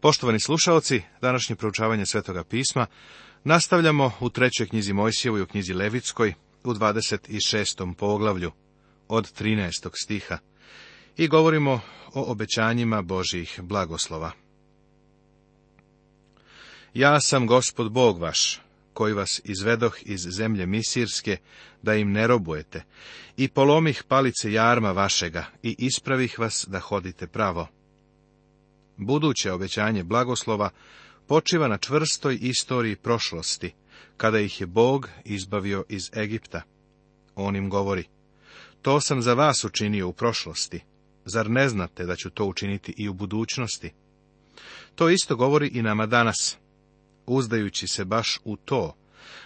Poštovani slušaoci, današnje proučavanje Svetoga pisma nastavljamo u trećoj knjizi Mojsijevu u knjizi Levitskoj u 26. poglavlju od 13. stiha i govorimo o obećanjima Božjih blagoslova. Ja sam gospod Bog vaš, koji vas izvedoh iz zemlje Misirske, da im ne robujete, i polomih palice jarma vašega, i ispravih vas da hodite pravo Buduće obećanje blagoslova počiva na čvrstoj istoriji prošlosti, kada ih je Bog izbavio iz Egipta. On im govori, to sam za vas učinio u prošlosti, zar ne znate da ću to učiniti i u budućnosti? To isto govori i nama danas, uzdajući se baš u to,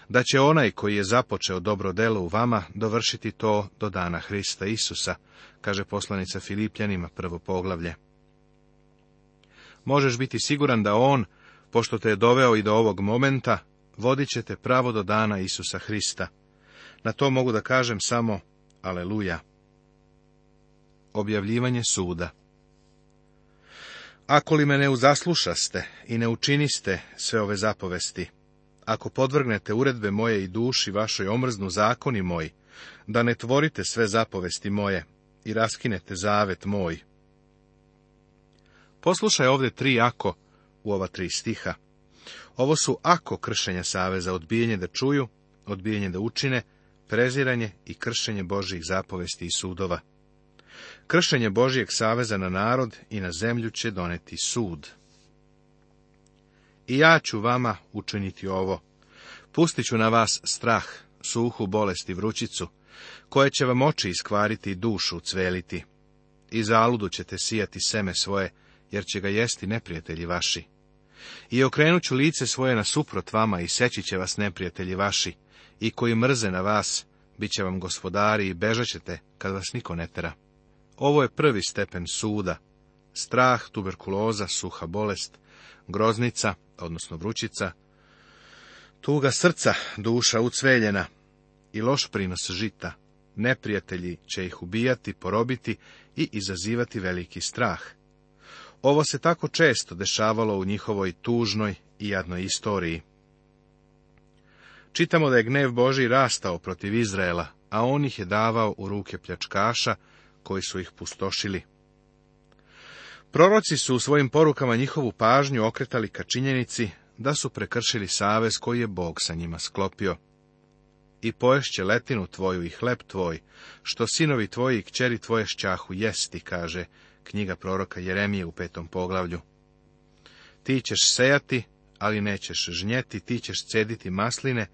da će onaj koji je započeo dobro delo u vama dovršiti to do dana Hrista Isusa, kaže poslanica Filipljanima prvo poglavlje možeš biti siguran da On, pošto te je doveo i do ovog momenta, vodit će te pravo do dana Isusa Hrista. Na to mogu da kažem samo Aleluja. Objavljivanje suda Ako li me ne uzaslušaste i ne učiniste sve ove zapovesti, ako podvrgnete uredbe moje i duši vašoj omrznu zakoni moji, da ne tvorite sve zapovesti moje i raskinete zavet moj, Poslušaj ovdje tri ako u ova tri stiha. Ovo su ako kršenja saveza, odbijenje da čuju, odbijenje da učine, preziranje i kršenje Božjih zapovesti i sudova. Kršenje Božijeg saveza na narod i na zemlju će doneti sud. I ja ću vama učiniti ovo. Pustit ću na vas strah, suhu bolest i vrućicu, koje će vam oči iskvariti i dušu ucveliti. I zaludu ćete sijati seme svoje, jer će ga jesti neprijatelji vaši. I okrenut ću lice svoje suprot vama i seći će vas neprijatelji vaši, i koji mrze na vas, bit će vam gospodari i bežat ćete kad vas niko ne tera. Ovo je prvi stepen suda. Strah, tuberkuloza, suha bolest, groznica, odnosno vrućica, tuga srca, duša ucveljena i loš prinos žita. Neprijatelji će ih ubijati, porobiti i izazivati veliki strah. Ovo se tako često dešavalo u njihovoj tužnoj i jadnoj istoriji. Čitamo da je gnev Boži rastao protiv Izraela, a on ih je davao u ruke pljačkaša, koji su ih pustošili. Proroci su u svojim porukama njihovu pažnju okretali ka činjenici da su prekršili savez koji je Bog sa njima sklopio. I poješće letinu tvoju i hleb tvoj, što sinovi tvoji i kćeri tvoje šćahu jesti, kaže knjiga proroka Jeremije u petom poglavlju. Ti ćeš sejati, ali nećeš žnjeti, ti ćeš cediti masline,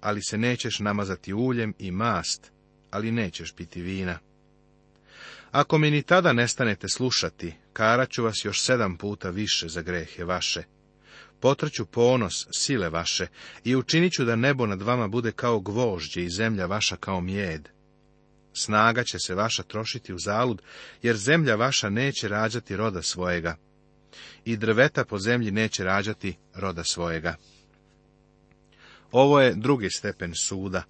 ali se nećeš namazati uljem i mast, ali nećeš piti vina. Ako mi ni tada nestanete slušati, karaću vas još sedam puta više za grehe vaše. Potrću ponos sile vaše i učinit ću da nebo nad vama bude kao gvožđe i zemlja vaša kao mjed snaga će se vaša trošiti u zalud, jer zemlja vaša neće rađati roda svojega. I drveta po zemlji neće rađati roda svojega. Ovo je drugi stepen suda.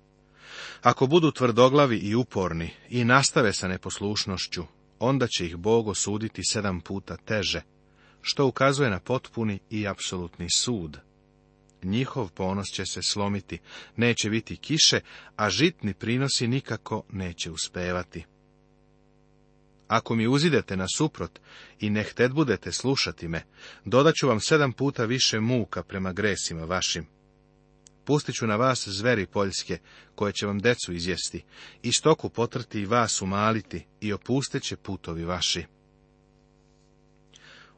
Ako budu tvrdoglavi i uporni i nastave sa neposlušnošću, onda će ih Bog osuditi sedam puta teže, što ukazuje na potpuni i apsolutni sud, njihov ponos će se slomiti, neće biti kiše, a žitni prinosi nikako neće uspevati. Ako mi uzidete na suprot i ne hted budete slušati me, dodaću vam sedam puta više muka prema gresima vašim. Pustit ću na vas zveri poljske, koje će vam decu izjesti, i stoku potrti i vas umaliti, i opustit će putovi vaši.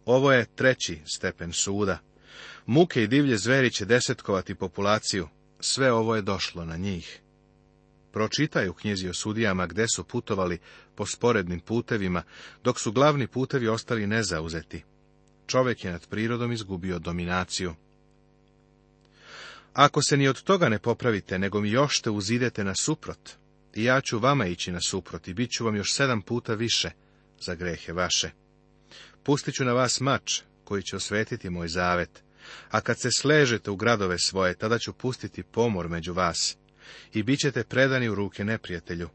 Ovo je treći stepen suda. Muke i divlje zveri će desetkovati populaciju. Sve ovo je došlo na njih. Pročitaj u knjizi o sudijama gde su putovali po sporednim putevima, dok su glavni putevi ostali nezauzeti. Čovek je nad prirodom izgubio dominaciju. Ako se ni od toga ne popravite, nego mi još te uzidete na suprot, i ja ću vama ići na suprot i bit ću vam još sedam puta više za grehe vaše. Pustit ću na vas mač, koji će osvetiti moj zavet, a kad se sležete u gradove svoje, tada ću pustiti pomor među vas i bit ćete predani u ruke neprijatelju.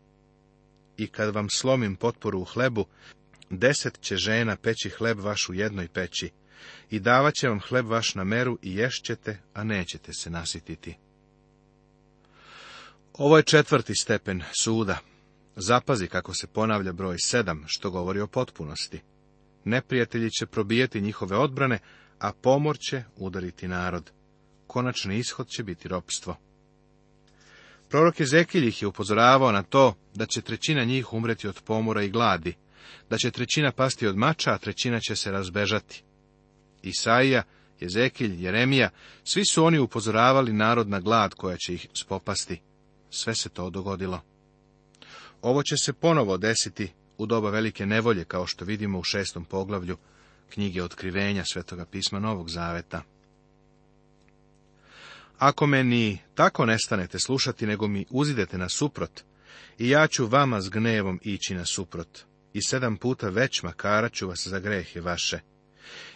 I kad vam slomim potporu u hlebu, deset će žena peći hleb vaš u jednoj peći i davat će vam hleb vaš na meru i ješćete, a nećete se nasititi. Ovo je četvrti stepen suda. Zapazi kako se ponavlja broj sedam, što govori o potpunosti. Neprijatelji će probijeti njihove odbrane, a pomor će udariti narod. Konačni ishod će biti ropstvo. Prorok Ezekilj ih je upozoravao na to da će trećina njih umreti od pomora i gladi, da će trećina pasti od mača, a trećina će se razbežati. Isaija, Ezekilj, Jeremija, svi su oni upozoravali narod na glad koja će ih spopasti. Sve se to dogodilo. Ovo će se ponovo desiti u doba velike nevolje, kao što vidimo u šestom poglavlju, knjige otkrivenja Svetoga pisma Novog Zaveta. Ako me ni tako nestanete slušati, nego mi uzidete na suprot, i ja ću vama s gnevom ići na suprot, i sedam puta već makara ću vas za grehe vaše.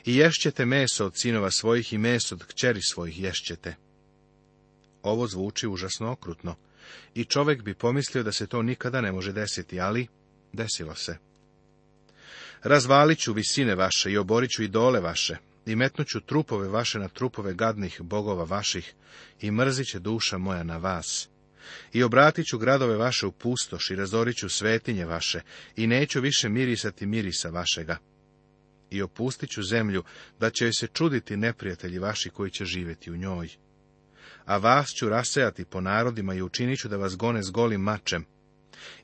I ješćete meso od sinova svojih i meso od kćeri svojih ješćete. Ovo zvuči užasno okrutno, i čovek bi pomislio da se to nikada ne može desiti, ali desilo se. Razvalit ću visine vaše i oborit ću idole vaše, i metnuću trupove vaše na trupove gadnih bogova vaših, i mrzit će duša moja na vas. I obratit ću gradove vaše u pustoš i razorit ću svetinje vaše, i neću više mirisati mirisa vašega. I opustit ću zemlju, da će se čuditi neprijatelji vaši koji će živjeti u njoj. A vas ću rasejati po narodima i učinit ću da vas gone s golim mačem.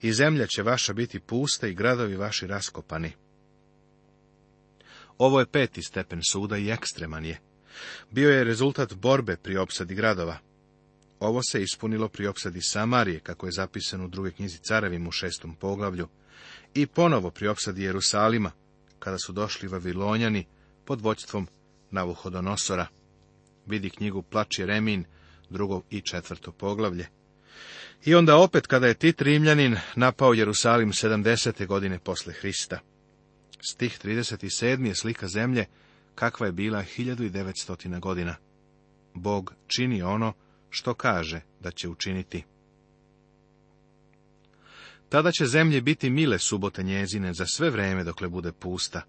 I zemlja će vaša biti pusta i gradovi vaši raskopani ovo je peti stepen suda i ekstreman je. Bio je rezultat borbe pri opsadi gradova. Ovo se ispunilo pri opsadi Samarije, kako je zapisano u druge knjizi Carevim u šestom poglavlju, i ponovo pri opsadi Jerusalima, kada su došli Vavilonjani pod voćstvom Navuhodonosora. Vidi knjigu Plači Remin, drugo i četvrto poglavlje. I onda opet kada je Tit Rimljanin napao Jerusalim 70. godine posle Hrista. Stih 37. je slika zemlje kakva je bila 1900 godina. Bog čini ono što kaže da će učiniti. Tada će zemlje biti mile subote njezine za sve vrijeme dokle bude pusta.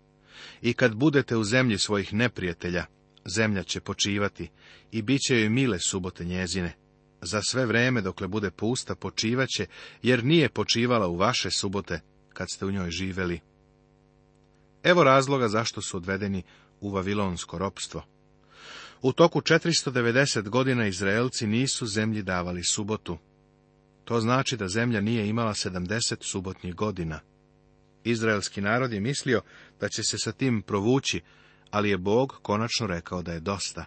I kad budete u zemlji svojih neprijatelja, zemlja će počivati i bit će joj mile subote njezine. Za sve vrijeme dokle bude pusta počivaće, jer nije počivala u vaše subote kad ste u njoj živeli. Evo razloga zašto su odvedeni u vavilonsko ropstvo. U toku 490 godina Izraelci nisu zemlji davali subotu. To znači da zemlja nije imala 70 subotnih godina. Izraelski narod je mislio da će se sa tim provući, ali je Bog konačno rekao da je dosta.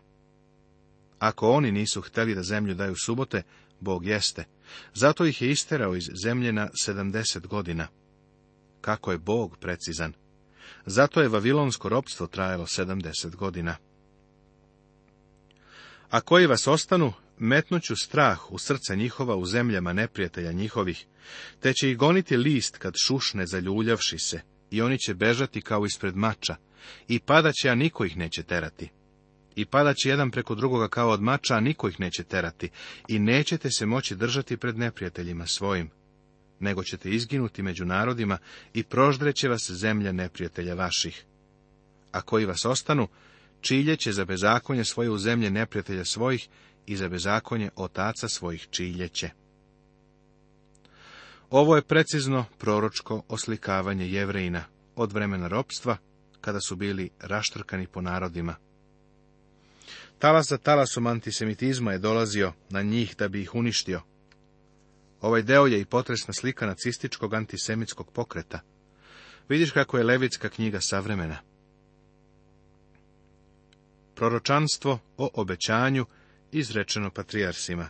Ako oni nisu hteli da zemlju daju subote, Bog jeste. Zato ih je isterao iz zemlje na 70 godina. Kako je Bog precizan? Zato je vavilonsko ropstvo trajalo sedamdeset godina. A koji vas ostanu, metnuću strah u srca njihova u zemljama neprijatelja njihovih, te će ih goniti list kad šušne zaljuljavši se, i oni će bežati kao ispred mača, i padaće, a niko ih neće terati. I padaći jedan preko drugoga kao od mača, a niko ih neće terati, i nećete se moći držati pred neprijateljima svojim nego ćete izginuti među narodima i proždreće vas zemlja neprijatelja vaših. A koji vas ostanu, čilje će za bezakonje svoje u zemlje neprijatelja svojih i za bezakonje otaca svojih čiljeće. Ovo je precizno proročko oslikavanje jevrejina od vremena ropstva, kada su bili raštrkani po narodima. Talas za talasom antisemitizma je dolazio na njih da bi ih uništio. Ovaj deo je i potresna slika nacističkog antisemitskog pokreta. Vidiš kako je levitska knjiga savremena. Proročanstvo o obećanju izrečeno patrijarsima.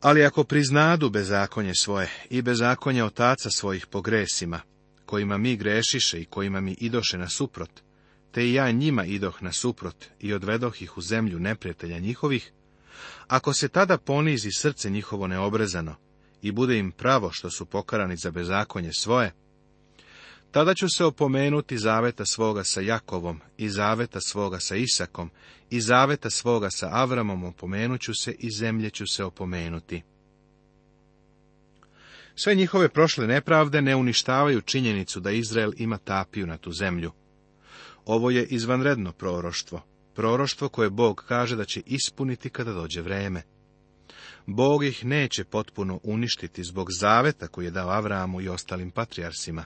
Ali ako priznadu bezakonje svoje i bezakonje otaca svojih pogresima, kojima mi grešiše i kojima mi idoše na suprot, te i ja njima idoh na suprot i odvedoh ih u zemlju neprijatelja njihovih, ako se tada ponizi srce njihovo neobrezano i bude im pravo što su pokarani za bezakonje svoje, tada ću se opomenuti zaveta svoga sa Jakovom i zaveta svoga sa Isakom i zaveta svoga sa Avramom opomenut ću se i zemlje ću se opomenuti. Sve njihove prošle nepravde ne uništavaju činjenicu da Izrael ima tapiju na tu zemlju. Ovo je izvanredno proroštvo proroštvo koje Bog kaže da će ispuniti kada dođe vreme. Bog ih neće potpuno uništiti zbog zaveta koji je dao Avramu i ostalim patrijarsima.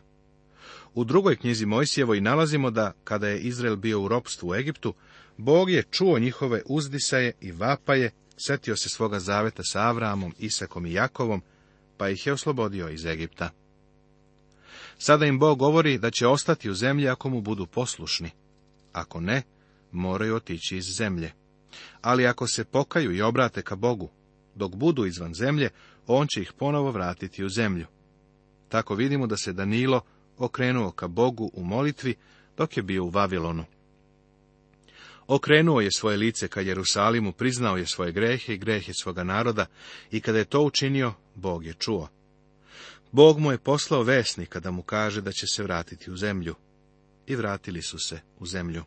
U drugoj knjizi Mojsijevoj nalazimo da, kada je Izrael bio u ropstvu u Egiptu, Bog je čuo njihove uzdisaje i vapaje, setio se svoga zaveta sa Avramom, Isakom i Jakovom, pa ih je oslobodio iz Egipta. Sada im Bog govori da će ostati u zemlji ako mu budu poslušni. Ako ne, moraju otići iz zemlje. Ali ako se pokaju i obrate ka Bogu, dok budu izvan zemlje, on će ih ponovo vratiti u zemlju. Tako vidimo da se Danilo okrenuo ka Bogu u molitvi dok je bio u Vavilonu. Okrenuo je svoje lice ka Jerusalimu, priznao je svoje grehe i grehe svoga naroda i kada je to učinio, Bog je čuo. Bog mu je poslao vesnika da mu kaže da će se vratiti u zemlju. I vratili su se u zemlju.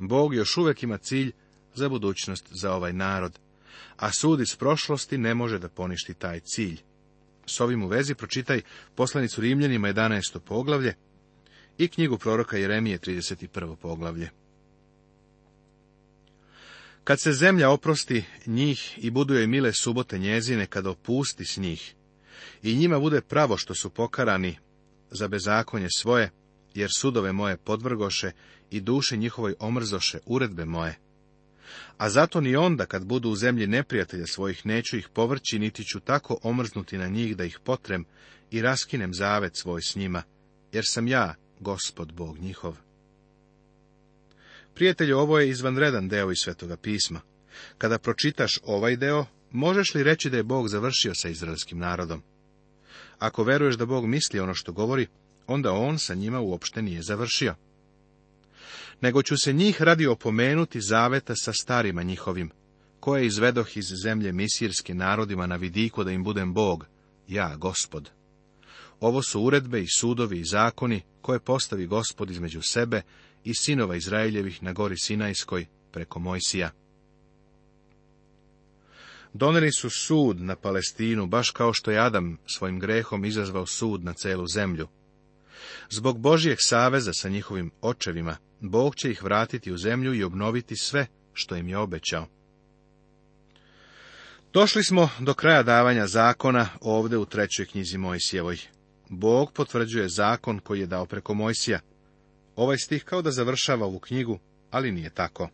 Bog još uvijek ima cilj za budućnost za ovaj narod, a sud iz prošlosti ne može da poništi taj cilj. S ovim u vezi pročitaj poslanicu Rimljanima 11. poglavlje i knjigu proroka Jeremije 31. poglavlje. Kad se zemlja oprosti njih i budu joj mile subote njezine, kada opusti s njih, i njima bude pravo što su pokarani za bezakonje svoje, jer sudove moje podvrgoše i duše njihovoj omrzoše uredbe moje. A zato ni onda, kad budu u zemlji neprijatelja svojih, neću ih povrći, niti ću tako omrznuti na njih da ih potrem i raskinem zavet svoj s njima, jer sam ja, gospod Bog njihov. Prijatelju, ovo je izvanredan deo iz Svetoga pisma. Kada pročitaš ovaj deo, možeš li reći da je Bog završio sa izraelskim narodom? Ako veruješ da Bog misli ono što govori, onda on sa njima uopšte nije završio. Nego ću se njih radi opomenuti zaveta sa starima njihovim, koje izvedoh iz zemlje misirske narodima na vidiku da im budem Bog, ja, gospod. Ovo su uredbe i sudovi i zakoni koje postavi gospod između sebe i sinova Izraeljevih na gori Sinajskoj preko Mojsija. Doneli su sud na Palestinu, baš kao što je Adam svojim grehom izazvao sud na celu zemlju. Zbog Božijeg saveza sa njihovim očevima, Bog će ih vratiti u zemlju i obnoviti sve što im je obećao. Došli smo do kraja davanja zakona ovdje u trećoj knjizi Mojsijevoj. Bog potvrđuje zakon koji je dao preko Mojsija. Ovaj stih kao da završava ovu knjigu, ali nije tako.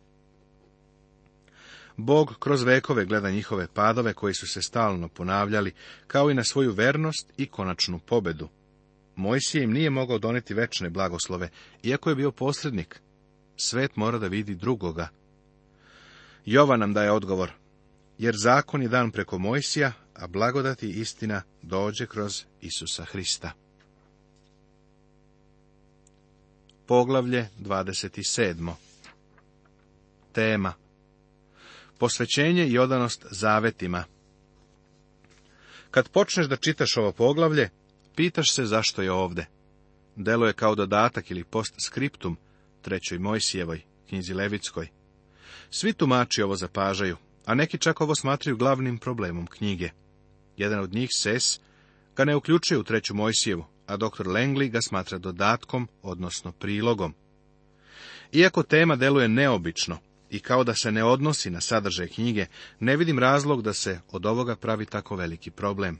Bog kroz vekove gleda njihove padove koji su se stalno ponavljali, kao i na svoju vernost i konačnu pobedu. Mojsije im nije mogao doneti večne blagoslove, iako je bio posrednik. Svet mora da vidi drugoga. Jova nam daje odgovor, jer zakon je dan preko Mojsija, a blagodati istina dođe kroz Isusa Hrista. Poglavlje 27. Tema Posvećenje i odanost zavetima Kad počneš da čitaš ovo poglavlje, Pitaš se zašto je ovde. Delo je kao dodatak ili post skriptum trećoj Mojsijevoj, knjizi Levitskoj. Svi tumači ovo zapažaju, a neki čak ovo smatraju glavnim problemom knjige. Jedan od njih, Ses, ga ne uključuje u treću Mojsijevu, a dr. Lengli ga smatra dodatkom, odnosno prilogom. Iako tema deluje neobično i kao da se ne odnosi na sadržaj knjige, ne vidim razlog da se od ovoga pravi tako veliki problem.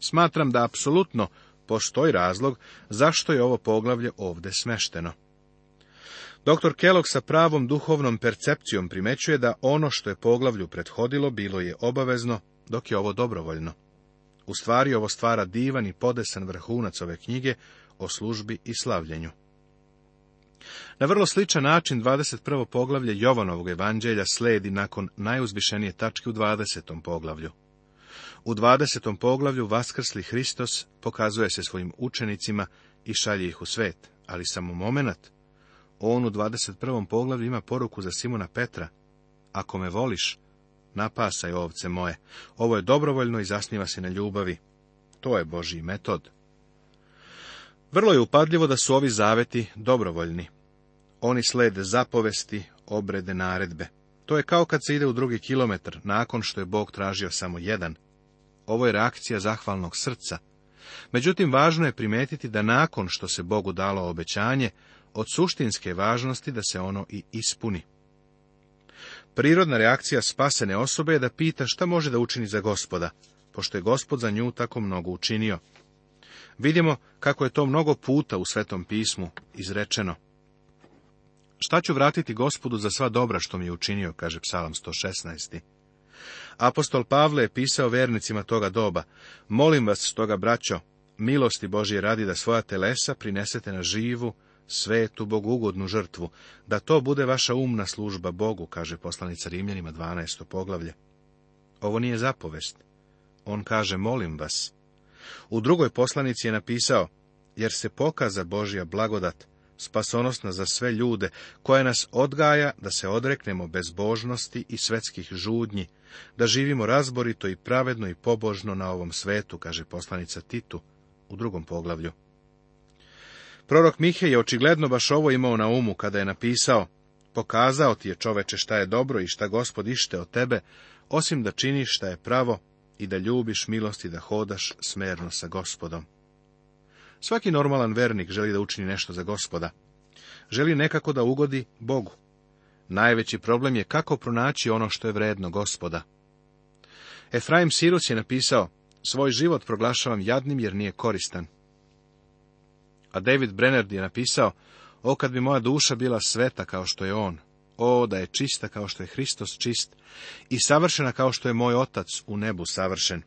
Smatram da apsolutno postoji razlog zašto je ovo poglavlje ovdje smešteno. Dr. Kellogg sa pravom duhovnom percepcijom primećuje da ono što je poglavlju prethodilo bilo je obavezno, dok je ovo dobrovoljno. U stvari ovo stvara divan i podesan vrhunac ove knjige o službi i slavljenju. Na vrlo sličan način 21. poglavlje Jovanovog evanđelja sledi nakon najuzbišenije tačke u 20. poglavlju. U 20. poglavlju Vaskrsli Hristos pokazuje se svojim učenicima i šalje ih u svet, ali samo momenat. On u 21. poglavlju ima poruku za Simona Petra. Ako me voliš, napasaj ovce moje. Ovo je dobrovoljno i zasniva se na ljubavi. To je Božji metod. Vrlo je upadljivo da su ovi zaveti dobrovoljni. Oni slede zapovesti, obrede naredbe. To je kao kad se ide u drugi kilometar, nakon što je Bog tražio samo jedan. Ovo je reakcija zahvalnog srca. Međutim, važno je primetiti da nakon što se Bogu dalo obećanje, od suštinske važnosti da se ono i ispuni. Prirodna reakcija spasene osobe je da pita šta može da učini za gospoda, pošto je gospod za nju tako mnogo učinio. Vidimo kako je to mnogo puta u Svetom pismu izrečeno. Šta ću vratiti gospodu za sva dobra što mi je učinio, kaže psalam 116. Apostol Pavle je pisao vernicima toga doba, molim vas stoga, braćo, milosti Božje radi da svoja telesa prinesete na živu, svetu, bogugodnu žrtvu, da to bude vaša umna služba Bogu, kaže poslanica Rimljanima 12. poglavlje. Ovo nije zapovest. On kaže, molim vas. U drugoj poslanici je napisao, jer se pokaza Božja blagodat, spasonosna za sve ljude, koja nas odgaja da se odreknemo bezbožnosti i svetskih žudnji, da živimo razborito i pravedno i pobožno na ovom svetu, kaže poslanica Titu u drugom poglavlju. Prorok Mihe je očigledno baš ovo imao na umu kada je napisao Pokazao ti je čoveče šta je dobro i šta gospod ište od tebe, osim da činiš šta je pravo i da ljubiš milosti da hodaš smerno sa gospodom. Svaki normalan vernik želi da učini nešto za gospoda. Želi nekako da ugodi Bogu. Najveći problem je kako pronaći ono što je vredno gospoda. Efraim Sirus je napisao, svoj život proglašavam jadnim jer nije koristan. A David Brennard je napisao, o kad bi moja duša bila sveta kao što je on, o da je čista kao što je Hristos čist i savršena kao što je moj otac u nebu savršen.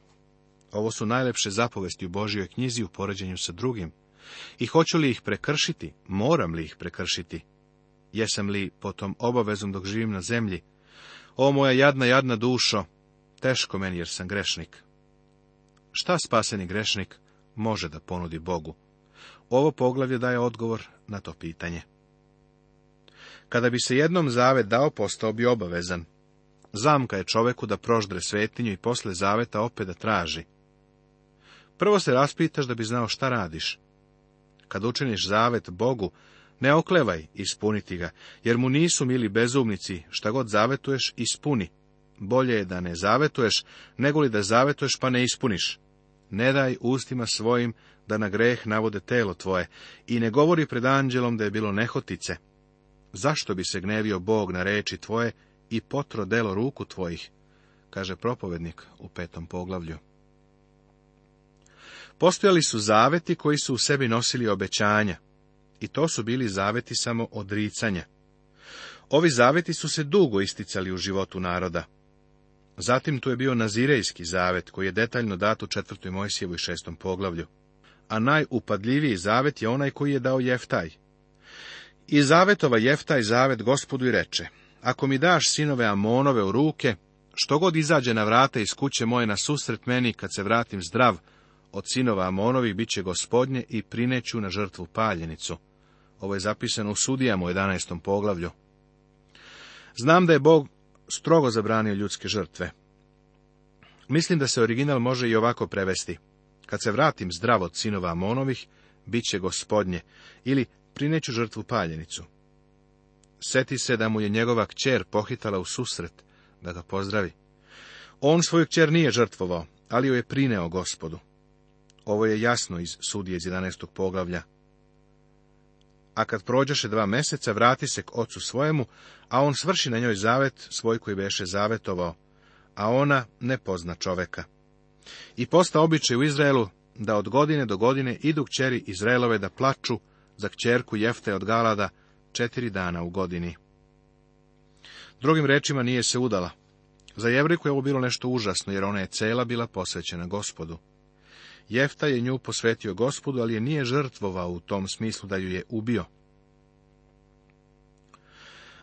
Ovo su najlepše zapovesti u Božjoj knjizi u poređenju sa drugim. I hoću li ih prekršiti? Moram li ih prekršiti? Jesam li potom obavezom dok živim na zemlji? O moja jadna, jadna dušo, teško meni jer sam grešnik. Šta spaseni grešnik može da ponudi Bogu? Ovo poglavlje daje odgovor na to pitanje. Kada bi se jednom zavet dao, postao bi obavezan. Zamka je čoveku da proždre svetinju i posle zaveta opet da traži. Prvo se raspitaš da bi znao šta radiš. Kad učiniš zavet Bogu, ne oklevaj ispuniti ga, jer mu nisu mili bezumnici, šta god zavetuješ, ispuni. Bolje je da ne zavetuješ, nego li da zavetuješ pa ne ispuniš. Ne daj ustima svojim da na greh navode telo tvoje i ne govori pred anđelom da je bilo nehotice. Zašto bi se gnevio Bog na reči tvoje i potro delo ruku tvojih, kaže propovednik u petom poglavlju. Postojali su zaveti koji su u sebi nosili obećanja, i to su bili zaveti samo odricanja. Ovi zaveti su se dugo isticali u životu naroda. Zatim tu je bio Nazirejski zavet, koji je detaljno dat u četvrtoj Mojsijevu i šestom poglavlju. A najupadljiviji zavet je onaj koji je dao Jeftaj. I zavetova Jeftaj zavet gospodu i reče, ako mi daš sinove Amonove u ruke, što god izađe na vrata iz kuće moje na susret meni, kad se vratim zdrav, od sinova Amonovi bit će gospodnje i prineću na žrtvu paljenicu. Ovo je zapisano u Sudijama u 11. poglavlju. Znam da je Bog strogo zabranio ljudske žrtve. Mislim da se original može i ovako prevesti. Kad se vratim zdravo od sinova Amonovih, bit će gospodnje, ili prineću žrtvu paljenicu. Seti se da mu je njegova kćer pohitala u susret, da ga pozdravi. On svoju kćer nije žrtvovao, ali ju je prineo gospodu. Ovo je jasno iz sudije iz 11. poglavlja. A kad prođeše dva meseca, vrati se k ocu svojemu, a on svrši na njoj zavet svoj koji veše zavetovao, a ona ne pozna čoveka. I posta običaj u Izraelu da od godine do godine idu kćeri Izraelove da plaču za kćerku Jefte od Galada četiri dana u godini. Drugim rečima nije se udala. Za Jevriku je ovo bilo nešto užasno, jer ona je cela bila posvećena gospodu. Jefta je nju posvetio gospodu, ali je nije žrtvovao u tom smislu da ju je ubio.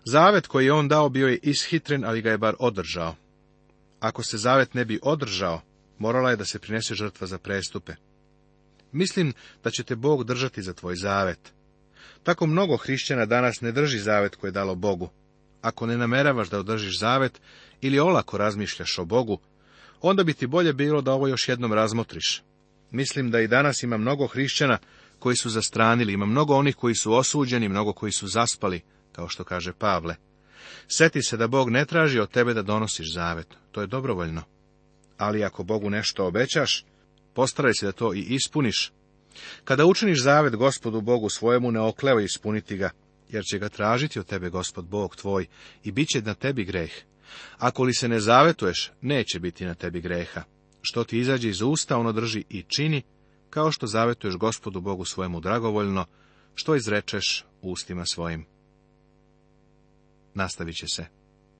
Zavet koji je on dao bio je ishitren, ali ga je bar održao. Ako se zavet ne bi održao, morala je da se prinese žrtva za prestupe. Mislim da će te Bog držati za tvoj zavet. Tako mnogo hrišćana danas ne drži zavet koje je dalo Bogu. Ako ne nameravaš da održiš zavet ili olako razmišljaš o Bogu, onda bi ti bolje bilo da ovo još jednom razmotriš. Mislim da i danas ima mnogo hrišćana koji su zastranili, ima mnogo onih koji su osuđeni, mnogo koji su zaspali, kao što kaže Pavle. Seti se da Bog ne traži od tebe da donosiš zavet, to je dobrovoljno. Ali ako Bogu nešto obećaš, postaraj se da to i ispuniš. Kada učiniš zavet gospodu Bogu svojemu, ne okleva ispuniti ga, jer će ga tražiti od tebe gospod Bog tvoj i bit će na tebi greh. Ako li se ne zavetuješ, neće biti na tebi greha. Što ti izađe iz usta, ono drži i čini, kao što zavetuješ gospodu Bogu svojemu dragovoljno, što izrečeš ustima svojim. Nastavit će se.